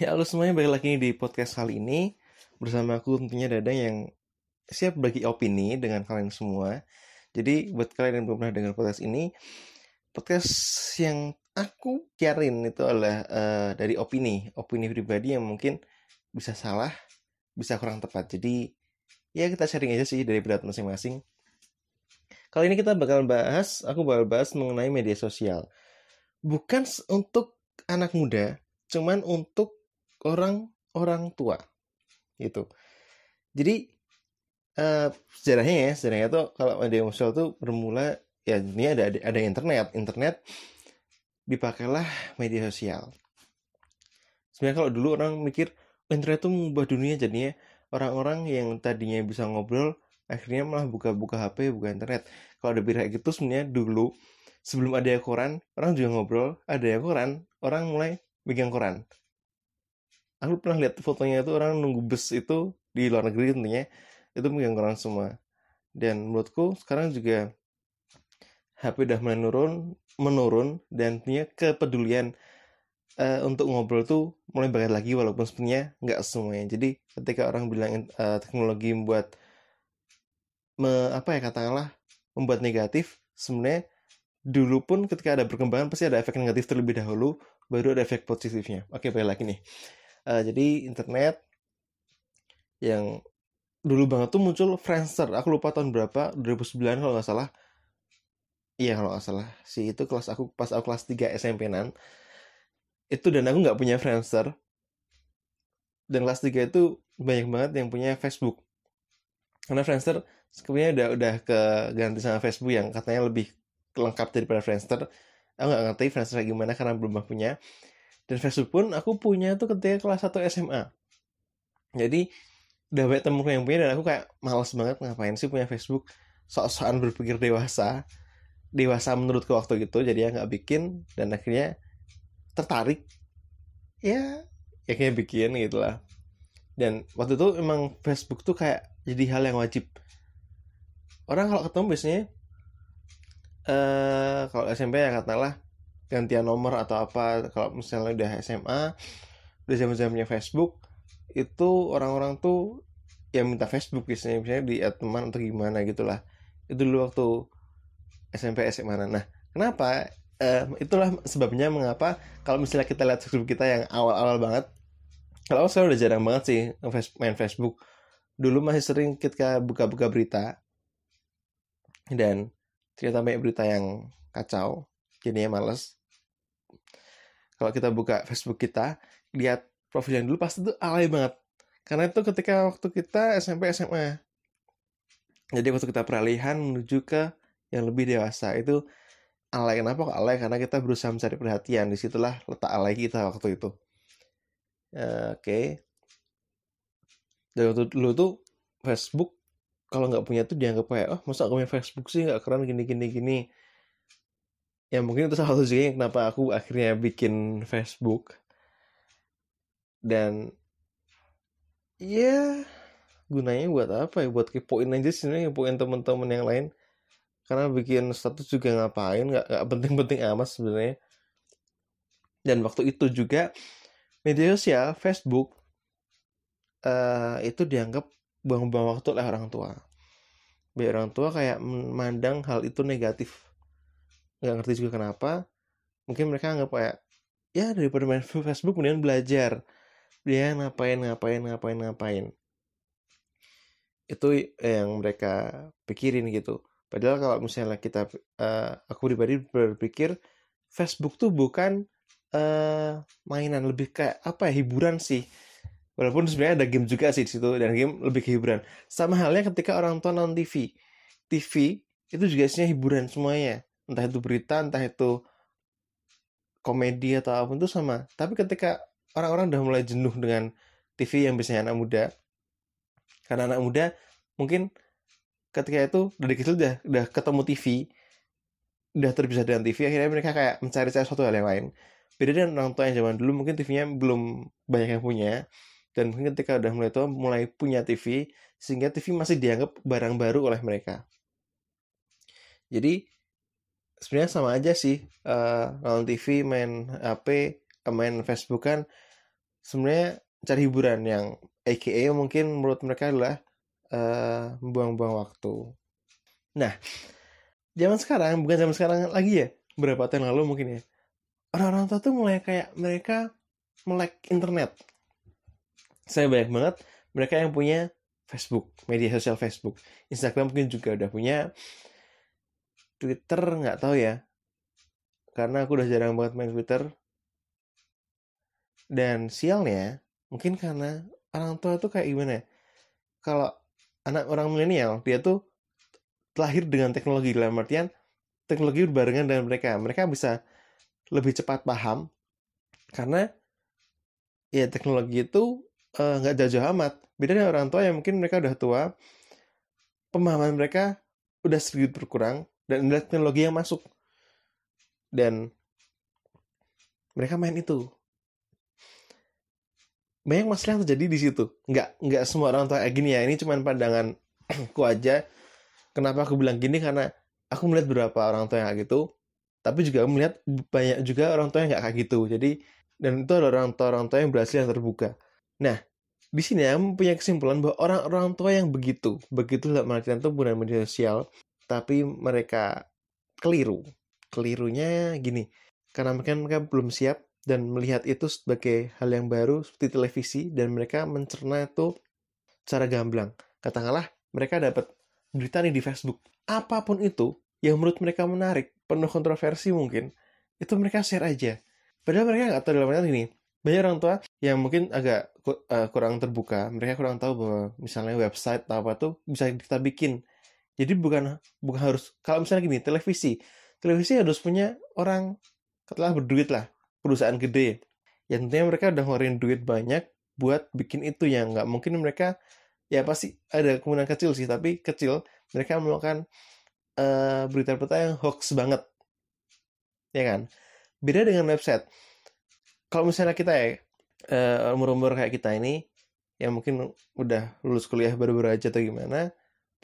Ya, halo semuanya, balik lagi di podcast kali ini. Bersama aku tentunya Dadang yang siap bagi opini dengan kalian semua. Jadi buat kalian yang belum pernah dengar podcast ini Podcast yang aku kiarin itu adalah uh, dari opini. Opini pribadi yang mungkin bisa salah, bisa kurang tepat. Jadi ya kita sharing aja sih dari berat masing-masing. Kali ini kita bakal bahas, aku bakal bahas mengenai media sosial. Bukan untuk anak muda, cuman untuk orang-orang tua gitu. Jadi uh, sejarahnya ya sejarahnya tuh kalau media sosial tuh bermula ya ini ada ada internet. Internet dipakailah media sosial. Sebenarnya kalau dulu orang mikir oh, internet tuh mengubah dunia jadinya orang-orang yang tadinya bisa ngobrol akhirnya malah buka-buka HP buka internet. Kalau ada kayak gitu sebenarnya dulu sebelum ada koran orang juga ngobrol ada koran orang mulai megang koran aku pernah lihat fotonya itu orang nunggu bus itu di luar negeri tentunya itu megang koran semua. Dan menurutku sekarang juga HP udah menurun menurun dan tentunya kepedulian uh, untuk ngobrol tuh mulai banget lagi walaupun sebenarnya nggak semuanya. Jadi ketika orang bilang uh, teknologi membuat me, apa ya katakanlah membuat negatif sebenarnya dulu pun ketika ada perkembangan pasti ada efek negatif terlebih dahulu baru ada efek positifnya. Oke balik lagi nih uh, jadi internet yang dulu banget tuh muncul Friendster. Aku lupa tahun berapa 2009 kalau nggak salah. Iya kalau nggak salah. Si itu kelas aku pas aku kelas 3 SMP nan itu dan aku nggak punya Friendster. Dan kelas 3 itu banyak banget yang punya Facebook. Karena Friendster sebenarnya udah udah ke ganti sama Facebook yang katanya lebih lengkap daripada Friendster. Aku nggak ngerti Friendster gimana karena belum punya dan Facebook pun aku punya tuh ketika kelas 1 SMA jadi udah banyak temenku yang punya dan aku kayak males banget ngapain sih punya Facebook. Sok-sokan berpikir dewasa. Dewasa menurutku waktu itu jadi ya nggak bikin dan akhirnya tertarik. Ya ya bikin gitu lah. Dan waktu itu emang Facebook tuh kayak jadi hal yang wajib. Orang kalau ketemu biasanya eh uh, kalau SMP ya katalah gantian nomor atau apa kalau misalnya udah SMA udah zaman zamannya Facebook itu orang-orang tuh yang minta Facebook biasanya misalnya di teman atau gimana gitulah. Itu dulu waktu SMP SMA nah kenapa? Uh, itulah sebabnya mengapa kalau misalnya kita lihat Facebook kita yang awal-awal banget kalau saya udah jarang banget sih main Facebook. Dulu masih sering kita buka-buka berita dan ternyata banyak berita yang kacau jadinya males kalau kita buka Facebook kita lihat profil yang dulu pasti tuh alay banget. Karena itu ketika waktu kita SMP SMA jadi waktu kita peralihan menuju ke yang lebih dewasa itu alay. Kenapa kok alay? Karena kita berusaha mencari perhatian. Di situlah letak alay kita waktu itu. Oke. Okay. dan waktu dulu tuh Facebook kalau nggak punya tuh dianggap kayak oh masa aku punya Facebook sih? Nggak keren gini gini gini ya mungkin itu salah satu juga kenapa aku akhirnya bikin Facebook. Dan ya gunanya buat apa ya? Buat kepoin aja sih kepoin teman-teman yang lain. Karena bikin status juga ngapain nggak nggak penting-penting amat sebenarnya. Dan waktu itu juga media sosial Facebook uh, itu dianggap buang-buang waktu oleh orang tua. Biar orang tua kayak memandang hal itu negatif nggak ngerti juga kenapa mungkin mereka anggap kayak ya daripada main Facebook kemudian belajar. Dia ngapain ngapain ngapain ngapain. Itu yang mereka pikirin gitu. Padahal kalau misalnya kita uh, aku pribadi berpikir Facebook tuh bukan uh, mainan lebih kayak apa ya hiburan sih. Walaupun sebenarnya ada game juga sih di situ dan game lebih ke hiburan. Sama halnya ketika orang tua nonton TV TV itu juga isinya hiburan semuanya entah itu berita entah itu komedi atau apa pun itu sama. Tapi ketika orang-orang udah mulai jenuh dengan TV yang biasanya anak muda karena anak muda mungkin ketika itu dari kecil udah udah ketemu TV udah terbiasa dengan TV akhirnya mereka kayak mencari-cari sesuatu hal yang lain. Beda dengan orang tua yang zaman dulu mungkin TV-nya belum banyak yang punya dan mungkin ketika udah mulai tua mulai punya TV sehingga TV masih dianggap barang baru oleh mereka. Jadi sebenarnya sama aja sih uh, nonton TV main HP main Facebook kan sebenarnya cari hiburan yang AKA mungkin menurut mereka adalah uh, membuang-buang waktu. Nah, zaman sekarang bukan zaman sekarang lagi ya, berapa tahun lalu mungkin ya. Orang-orang tua tuh mulai kayak mereka melek internet. Saya banyak banget mereka yang punya Facebook, media sosial Facebook. Instagram mungkin juga udah punya. Twitter nggak tahu ya. Karena aku udah jarang banget main Twitter. Dan sialnya, mungkin karena orang tua tuh kayak gimana ya? Kalau anak orang milenial, dia tuh lahir dengan teknologi dalam artian teknologi berbarengan dengan mereka. Mereka bisa lebih cepat paham karena ya teknologi itu eh, nggak uh, jauh-jauh amat. Beda dengan orang tua yang mungkin mereka udah tua, pemahaman mereka udah sedikit berkurang dan ada teknologi yang masuk. Dan mereka main itu. Banyak masalah yang terjadi di situ. Nggak nggak semua orang tua kayak gini ya. Ini cuma pandangan ku aja. Kenapa aku bilang gini? Karena aku melihat beberapa orang tua yang kayak gitu. Tapi juga melihat banyak juga orang tua yang nggak kayak gitu. Jadi dan itu adalah orang tua orang tua yang berhasil yang terbuka. Nah di sini aku punya kesimpulan bahwa orang-orang tua yang begitu begitu dalam artian itu bukan media sosial tapi mereka keliru. Kelirunya gini karena mereka, mereka belum siap dan melihat itu sebagai hal yang baru seperti televisi dan mereka mencerna itu secara gamblang. Katakanlah mereka dapat berita nih di Facebook. Apa pun itu yang menurut mereka menarik penuh kontroversi mungkin itu mereka share aja. Padahal mereka nggak tahu dalam ini banyak orang tua yang mungkin agak uh, kurang terbuka mereka kurang tahu bahwa misalnya website atau apa tuh bisa kita bikin jadi bukan bukan harus kalau misalnya gini televisi. Televisi harus punya orang setelah berduit lah perusahaan gede. Yang tentunya mereka udah ngeluarin duit banyak buat bikin itu yang nggak mungkin mereka ya pasti ada kemungkinan kecil sih tapi kecil mereka melakukan uh, berita-berita yang hoax banget. Ya kan? Beda dengan website. Kalau misalnya kita ya uh, umur-umur kayak kita ini yang mungkin udah lulus kuliah baru-baru aja atau gimana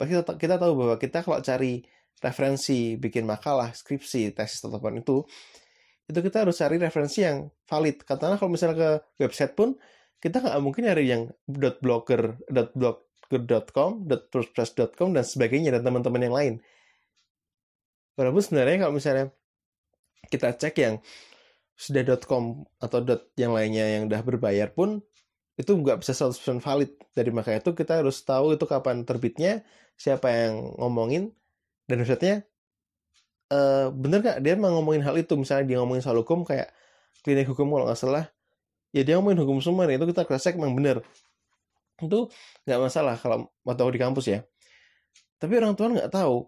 kita, kita tahu bahwa kita kalau cari referensi bikin makalah skripsi tesis atau itu itu kita harus cari referensi yang valid karena kalau misalnya ke website pun kita nggak mungkin nyari yang .blogger .blogger.com .wordpress.com dan sebagainya dan teman-teman yang lain walaupun sebenarnya kalau misalnya kita cek yang sudah .com atau dot yang lainnya yang udah berbayar pun itu nggak bisa 100% valid. Dari maka itu kita harus tahu itu kapan terbitnya, siapa yang ngomongin, dan maksudnya uh, bener nggak dia mau ngomongin hal itu. Misalnya dia ngomongin soal hukum kayak klinik hukum kalau nggak salah, ya dia ngomongin hukum semua itu kita check memang bener. Itu nggak masalah kalau mau tahu di kampus ya. Tapi orang tua nggak tahu.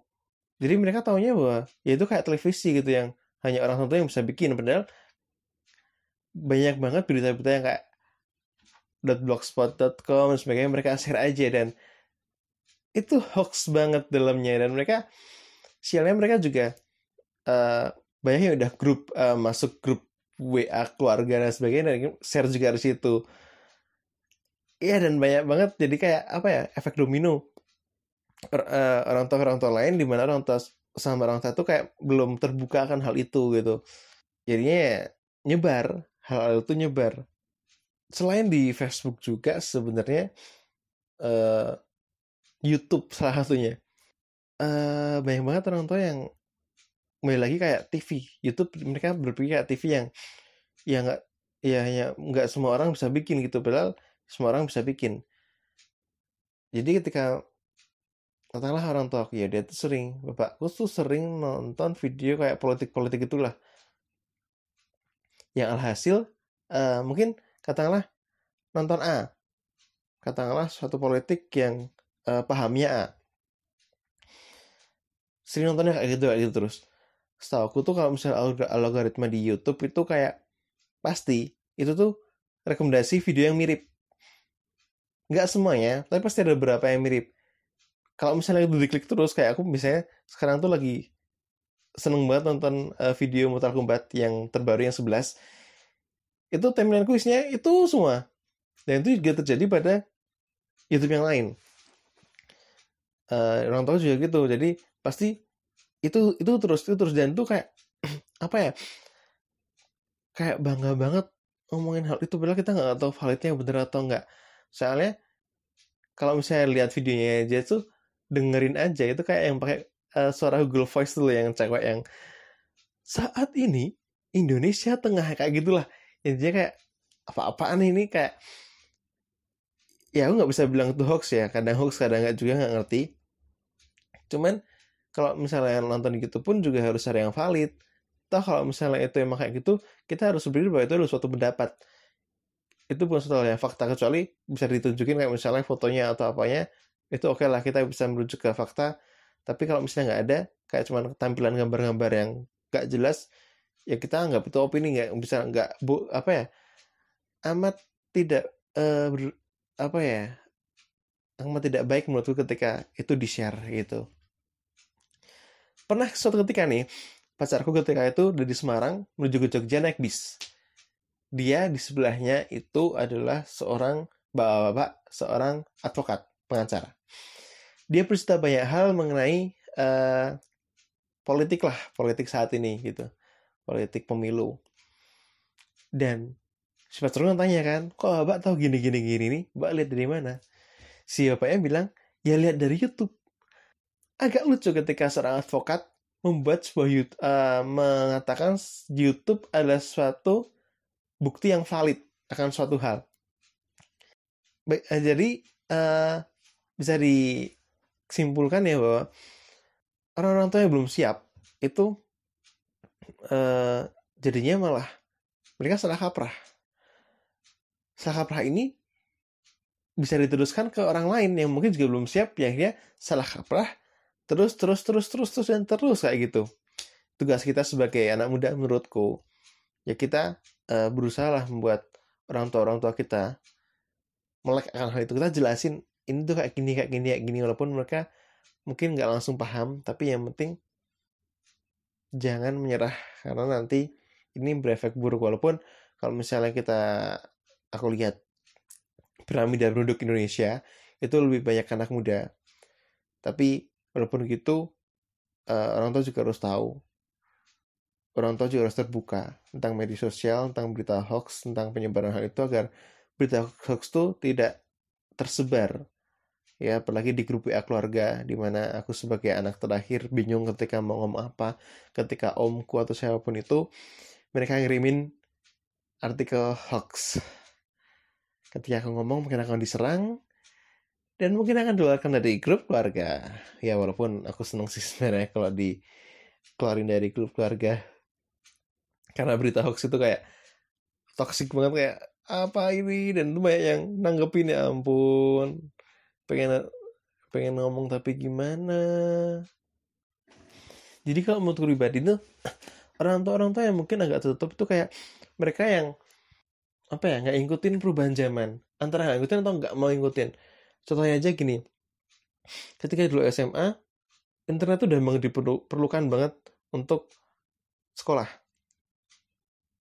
Jadi mereka taunya bahwa ya itu kayak televisi gitu yang hanya orang tua yang bisa bikin. Padahal banyak banget berita-berita yang kayak .blogspot.com dan sebagainya mereka share aja dan itu hoax banget dalamnya. Dan mereka sialnya mereka juga uh, banyak yang udah grup uh, masuk grup WA keluarga dan sebagainya dan share juga di situ. Iya dan banyak banget. Jadi kayak apa ya efek domino. Or, uh, orang tua orang tua lain di mana orang tua sama orang tua itu kayak belum terbuka akan hal itu gitu. Jadinya ya, nyebar. Hal-hal itu nyebar. Selain di Facebook juga sebenarnya uh, YouTube salah satunya. Uh, banyak banget orang tua yang kembali lagi kayak TV YouTube mereka berpikir kayak TV yang ya nggak ya ya nggak semua orang bisa bikin gitu padahal semua orang bisa bikin. Jadi ketika katakanlah orang tua aku ya dia tuh sering bapakku tuh sering nonton video kayak politik-politik itulah. Yang alhasil uh, mungkin katakanlah nonton A. Katakanlah suatu politik yang uh, pahamnya A sering nontonnya kayak gitu kayak gitu terus. Setahu aku tuh kalau misalnya algoritma di YouTube itu kayak pasti itu tuh rekomendasi video yang mirip. Nggak semuanya tapi pasti ada beberapa yang mirip. Kalau misalnya itu diklik terus kayak aku misalnya sekarang tuh lagi seneng banget nonton uh, video Mortal Kombat yang terbaru yang 11 itu timeline isinya itu semua. Dan itu juga terjadi pada YouTube yang lain uh, orang tahu juga gitu. Jadi pasti itu itu terus itu terus. Dan itu kayak apa ya kayak bangga banget ngomongin hal itu. Padahal kita nggak tahu validnya bener atau enggak soalnya kalau misalnya lihat videonya aja tuh dengerin aja itu kayak yang pakai uh, suara Google Voice dulu yang cewek yang saat ini Indonesia tengah kayak gitulah. Intinya kayak apa-apaan ini? Kayak ya aku nggak bisa bilang itu hoax ya. Kadang hoax kadang nggak juga nggak ngerti cuman kalau misalnya nonton gitu pun juga harus ada yang valid. Toh kalau misalnya itu emang kayak gitu kita harus berdiri bahwa itu adalah suatu pendapat. Itu suatu hal yang fakta kecuali bisa ditunjukin kayak misalnya fotonya atau apanya itu oke okay lah kita bisa merujuk ke fakta. Tapi kalau misalnya nggak ada kayak cuman tampilan gambar-gambar yang nggak jelas ya kita anggap itu opini nggak bisa nggak bu apa ya amat tidak uh, apa ya amat tidak baik menurutku ketika itu di share gitu pernah suatu ketika nih pacarku ketika itu dari Semarang menuju ke Jogja naik bis. Dia di sebelahnya itu adalah seorang bapak-bapak, seorang advokat, pengacara. Dia bercerita banyak hal mengenai uh, politik lah, politik saat ini gitu, politik pemilu. Dan si pacarku tanya kan, kok bapak tahu gini gini gini nih, bapak lihat dari mana? Si bapaknya bilang, ya lihat dari YouTube. Agak lucu ketika seorang advokat membuat sebuah uh, mengatakan YouTube adalah suatu bukti yang valid akan suatu hal. Baik, uh, jadi uh, bisa disimpulkan ya bahwa orang-orang tua yang belum siap itu uh, jadinya malah mereka salah kaprah. Salah kaprah ini bisa diteruskan ke orang lain yang mungkin juga belum siap, yang akhirnya salah kaprah terus terus terus terus terus dan terus kayak gitu. Tugas kita sebagai anak muda menurutku ya kita uh, berusaha lah membuat orang tua orang tua kita melek akan hal itu. Kita jelasin ini tuh kayak gini kayak gini kayak gini walaupun mereka mungkin nggak langsung paham tapi yang penting jangan menyerah karena nanti ini berefek buruk. Walaupun kalau misalnya kita aku lihat piramida penduduk Indonesia itu lebih banyak anak muda. Tapi walaupun gitu uh, orang tua juga harus tahu. Orang tua juga harus terbuka tentang media sosial tentang berita hoax tentang penyebaran hal itu agar berita hoax itu tidak tersebar. Ya apalagi di grup WA keluarga di mana aku sebagai anak terakhir bingung ketika mau ngomong apa ketika omku atau siapa pun itu mereka ngirimin artikel hoax. Ketika aku ngomong mungkin akan diserang dan mungkin akan dikeluarkan dari grup keluarga. Ya walaupun aku seneng sih sebenarnya kalau dikeluarin dari grup keluarga. Karena berita hoax itu kayak toxic banget kayak apa ini? Dan itu banyak yang nanggepin ya ampun pengen pengen ngomong tapi gimana? Jadi kalau menurut pribadi tuh orang tua orang tua yang mungkin agak tertutup itu kayak mereka yang apa ya nggak ngikutin perubahan zaman. Antara nggak ngikutin atau nggak mau ngikutin Contohnya aja gini, ketika dulu SMA, internet tuh udah memang diperlukan banget untuk sekolah.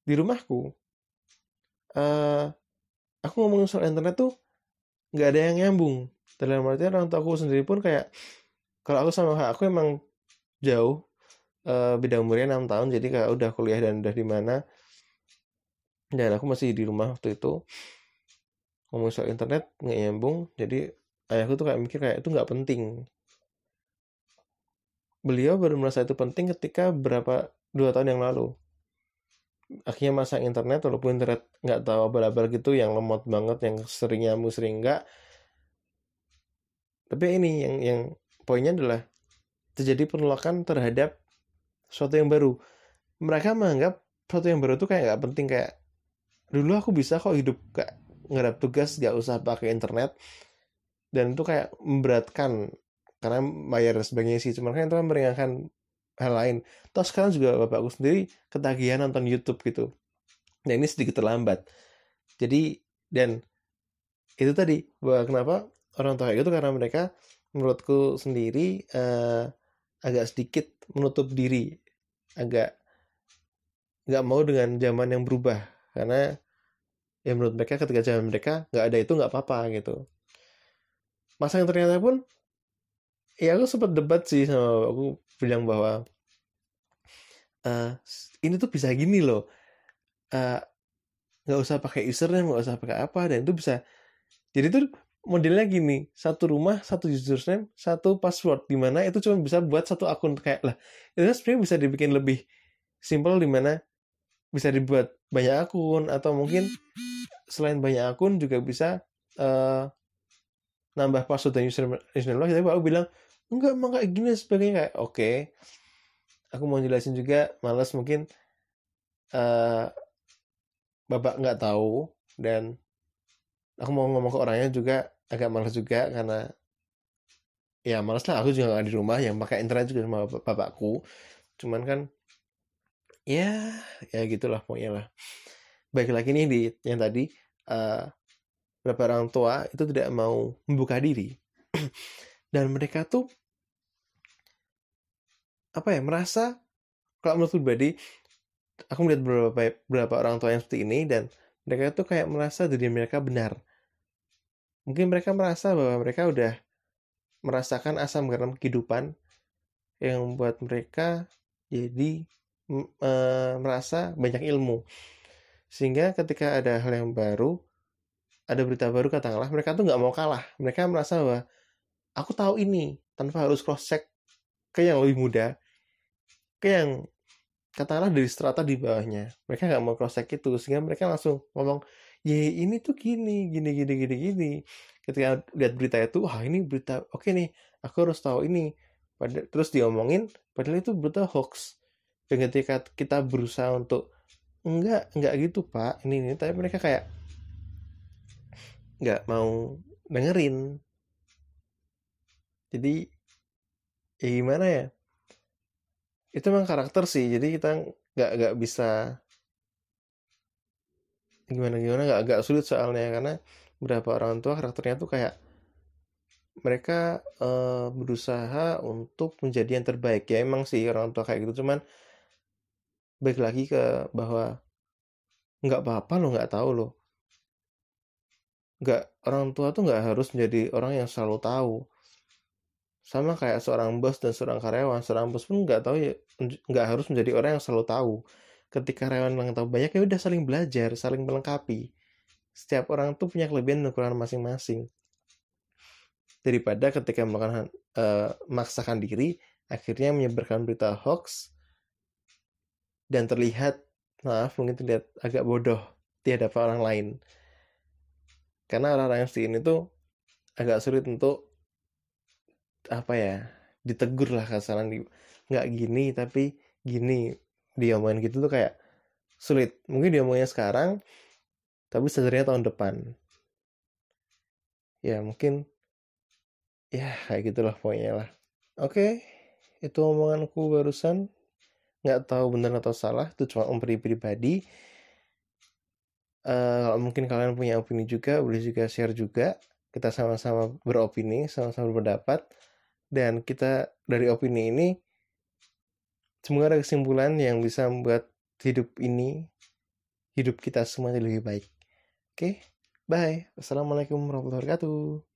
Di rumahku, uh, aku ngomongin soal internet tuh nggak ada yang nyambung. Dalam artian orang tua aku sendiri pun kayak, kalau aku sama aku emang jauh, uh, beda umurnya 6 tahun, jadi kayak udah kuliah dan udah di mana. Dan aku masih di rumah waktu itu ngomong soal internet nggak nyambung jadi ayahku tuh kayak mikir kayak itu nggak penting. Beliau baru merasa itu penting ketika berapa dua tahun yang lalu. Akhirnya masang internet walaupun internet nggak tahu abal-abal gitu yang lemot banget yang sering nyambung sering enggak tapi ini yang yang poinnya adalah terjadi penolakan terhadap sesuatu yang baru. Mereka menganggap sesuatu yang baru itu kayak nggak penting kayak dulu aku bisa kok hidup gak ngerap tugas gak usah pakai internet. Dan itu kayak memberatkan karena bayar dan sebagainya sih. Cuman kan itu kan meringankan hal lain. Toh sekarang juga bapakku sendiri ketagihan nonton YouTube gitu. Nah ini sedikit terlambat. Jadi dan itu tadi bahwa kenapa orang tua itu karena mereka menurutku sendiri uh, agak sedikit menutup diri. Agak nggak mau dengan zaman yang berubah. Karena ya menurut mereka ketika zaman mereka nggak ada itu nggak apa-apa gitu. Masa yang ternyata pun ya aku sempat debat sih sama aku bilang bahwa uh, ini tuh bisa gini loh. Uh, nggak usah pakai username nggak usah pakai apa dan itu bisa. Jadi tuh modelnya gini satu rumah satu username satu password di mana itu cuma bisa buat satu akun kayak lah. Itu kan sebenarnya bisa dibikin lebih simple di mana bisa dibuat banyak akun atau mungkin selain banyak akun juga bisa uh, nambah password dan username, username tapi aku bilang enggak emang kayak gini sebagainya. Kayak oke. Okay. aku mau jelasin juga males mungkin uh, bapak nggak tahu dan aku mau ngomong ke orangnya juga agak males juga karena ya males lah aku juga nggak di rumah yang pakai internet juga sama bapakku. Cuman kan ya ya gitulah pokoknya lah baik lagi nih di yang tadi uh, beberapa orang tua itu tidak mau membuka diri dan mereka tuh apa ya merasa kalau menurut pribadi aku melihat beberapa beberapa orang tua yang seperti ini dan mereka tuh kayak merasa diri mereka benar. Mungkin mereka merasa bahwa mereka udah merasakan asam garam kehidupan yang membuat mereka jadi e, merasa banyak ilmu. Sehingga ketika ada hal yang baru, ada berita baru katakanlah, mereka tuh nggak mau kalah. Mereka merasa bahwa aku tahu ini tanpa harus cross check ke yang lebih muda, ke yang katakanlah dari strata di bawahnya. Mereka nggak mau cross check itu sehingga mereka langsung ngomong ye ini tuh gini gini gini gini gini. Ketika lihat berita itu wah ini berita oke okay nih aku harus tahu ini. Terus diomongin padahal itu berita hoax. Dan ketika kita berusaha untuk enggak enggak gitu pak. Ini ini tapi mereka kayak nggak mau dengerin. Jadi ya gimana ya? Itu memang karakter sih. Jadi kita nggak nggak bisa gimana gimana? Nggak agak sulit soalnya. Karena beberapa orang tua karakternya tuh kayak mereka uh, berusaha untuk menjadi yang terbaik. Ya emang sih orang tua kayak gitu. Cuman baik lagi ke bahwa nggak apa-apa lo nggak tahu lo nggak orang tua tuh nggak harus menjadi orang yang selalu tahu. Sama kayak seorang bos dan seorang karyawan seorang bos pun nggak tahu ya nggak harus menjadi orang yang selalu tahu. Ketika karyawan yang tahu banyak ya udah saling belajar saling melengkapi. Setiap orang tuh punya kelebihan dan kekurangan masing-masing. Daripada ketika melakukan uh, maksakan diri akhirnya menyebarkan berita hoax dan terlihat maaf mungkin terlihat agak bodoh di hadapan orang lain. Karena orang-orang yang seperti ini tuh agak sulit untuk apa ya ditegur lah kesalahan nggak gini tapi gini. Diomongin gitu tuh kayak sulit. Mungkin diomongnya sekarang tapi sebenarnya tahun depan. Ya mungkin ya kayak gitulah pokoknya lah. Oke itu omonganku barusan nggak tahu benar atau salah itu cuma om pribadi. Uh, mungkin kalian punya opini juga boleh juga share juga. Kita sama-sama beropini sama-sama berpendapat. Dan kita dari opini ini semoga ada kesimpulan yang bisa membuat hidup ini hidup kita semuanya lebih baik. Oke bye. Assalamualaikum warahmatullahi wabarakatuh